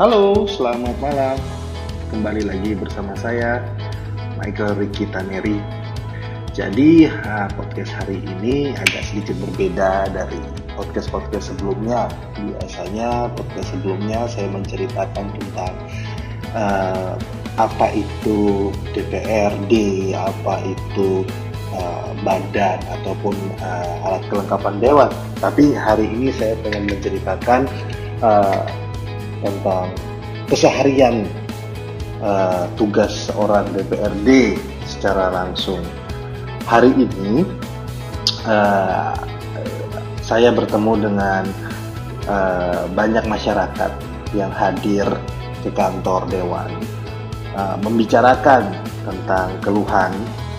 Halo, selamat malam. Kembali lagi bersama saya, Michael Ricky Taneri. Jadi, uh, podcast hari ini agak sedikit berbeda dari podcast-podcast sebelumnya. Biasanya podcast sebelumnya saya menceritakan tentang uh, apa itu DPRD, apa itu uh, badan ataupun uh, alat kelengkapan dewan. Tapi hari ini saya ingin menceritakan uh, tentang keseharian uh, tugas seorang DPRD secara langsung. Hari ini uh, saya bertemu dengan uh, banyak masyarakat yang hadir ke kantor dewan uh, membicarakan tentang keluhan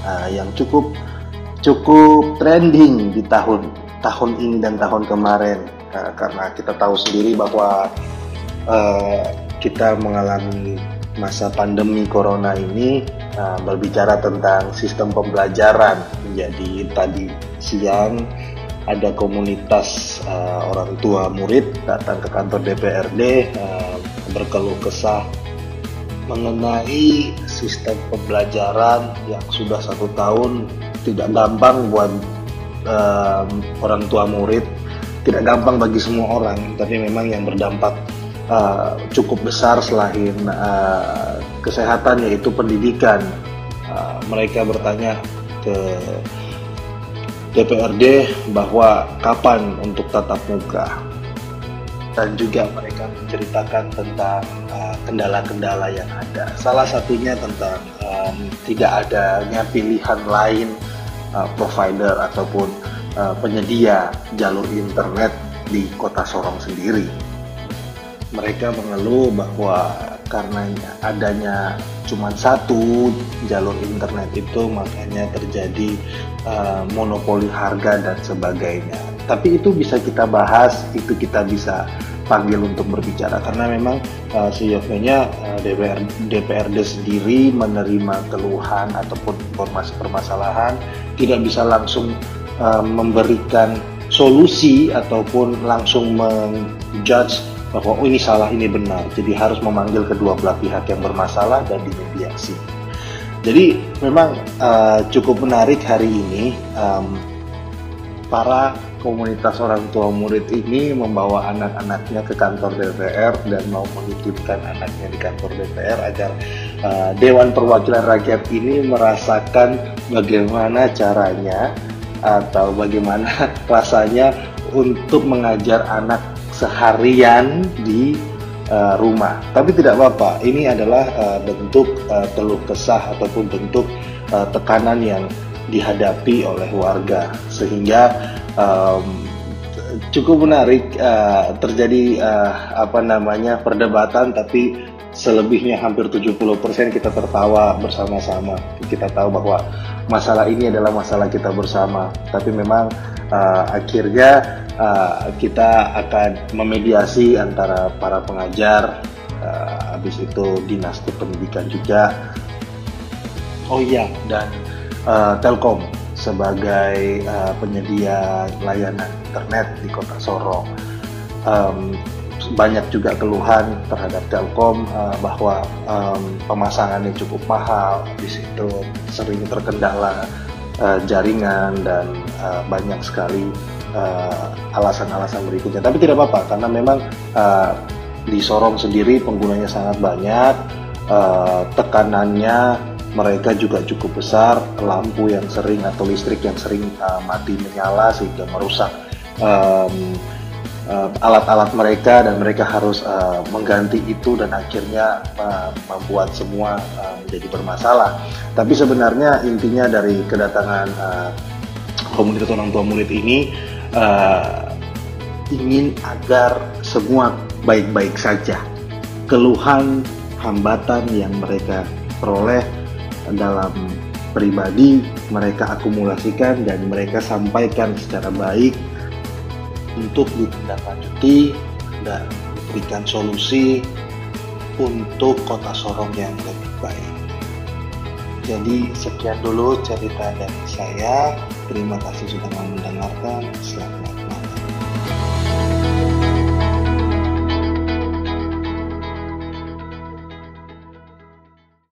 uh, yang cukup cukup trending di tahun tahun ini dan tahun kemarin uh, karena kita tahu sendiri bahwa uh, kita mengalami masa pandemi corona ini uh, berbicara tentang sistem pembelajaran. Jadi tadi siang ada komunitas uh, orang tua murid datang ke kantor DPRD uh, berkeluh kesah mengenai sistem pembelajaran yang sudah satu tahun tidak gampang buat uh, orang tua murid, tidak gampang bagi semua orang, tapi memang yang berdampak uh, cukup besar selain uh, kesehatan yaitu pendidikan. Uh, mereka bertanya ke DPRD bahwa kapan untuk tatap muka dan juga mereka menceritakan tentang kendala-kendala uh, yang ada. Salah satunya tentang um, tidak adanya pilihan lain uh, provider ataupun uh, penyedia jalur internet di kota Sorong sendiri mereka mengeluh bahwa karena adanya cuma satu jalur internet itu makanya terjadi uh, monopoli harga dan sebagainya. Tapi itu bisa kita bahas, itu kita bisa panggil untuk berbicara karena memang uh, sejauhnya uh, DPR, DPRD sendiri menerima keluhan ataupun informasi permasalahan tidak bisa langsung uh, memberikan solusi ataupun langsung menjudge bahwa oh ini salah ini benar. Jadi harus memanggil kedua belah pihak yang bermasalah dan dimediasi. Jadi memang uh, cukup menarik hari ini um, para komunitas orang tua murid ini membawa anak-anaknya ke kantor DPR dan mau menitipkan anaknya di kantor DPR agar uh, Dewan Perwakilan Rakyat ini merasakan bagaimana caranya atau bagaimana rasanya untuk mengajar anak seharian di uh, rumah. Tapi tidak apa-apa, ini adalah uh, bentuk uh, keluh kesah ataupun bentuk uh, tekanan yang dihadapi oleh warga sehingga um, cukup menarik uh, terjadi uh, apa namanya perdebatan tapi selebihnya hampir 70% kita tertawa bersama-sama. Kita tahu bahwa masalah ini adalah masalah kita bersama. Tapi memang uh, akhirnya uh, kita akan memediasi antara para pengajar, uh, habis itu dinas pendidikan juga. Oh iya, dan uh, Telkom sebagai uh, penyedia layanan internet di Kota Sorong. Um, banyak juga keluhan terhadap Telkom uh, bahwa um, pemasangannya cukup mahal, di situ sering terkendala uh, jaringan dan uh, banyak sekali alasan-alasan uh, berikutnya. Tapi tidak apa-apa karena memang uh, di Sorong sendiri penggunanya sangat banyak, uh, tekanannya mereka juga cukup besar, lampu yang sering atau listrik yang sering uh, mati menyala sehingga merusak um, alat-alat uh, mereka dan mereka harus uh, mengganti itu dan akhirnya uh, membuat semua uh, menjadi bermasalah. Tapi sebenarnya intinya dari kedatangan uh, komunitas orang tua murid ini uh, ingin agar semua baik-baik saja. Keluhan, hambatan yang mereka peroleh dalam pribadi mereka akumulasikan dan mereka sampaikan secara baik untuk ditindaklanjuti dan diberikan solusi untuk kota Sorong yang lebih baik. Jadi sekian dulu cerita dari saya. Terima kasih sudah mendengarkan. Selamat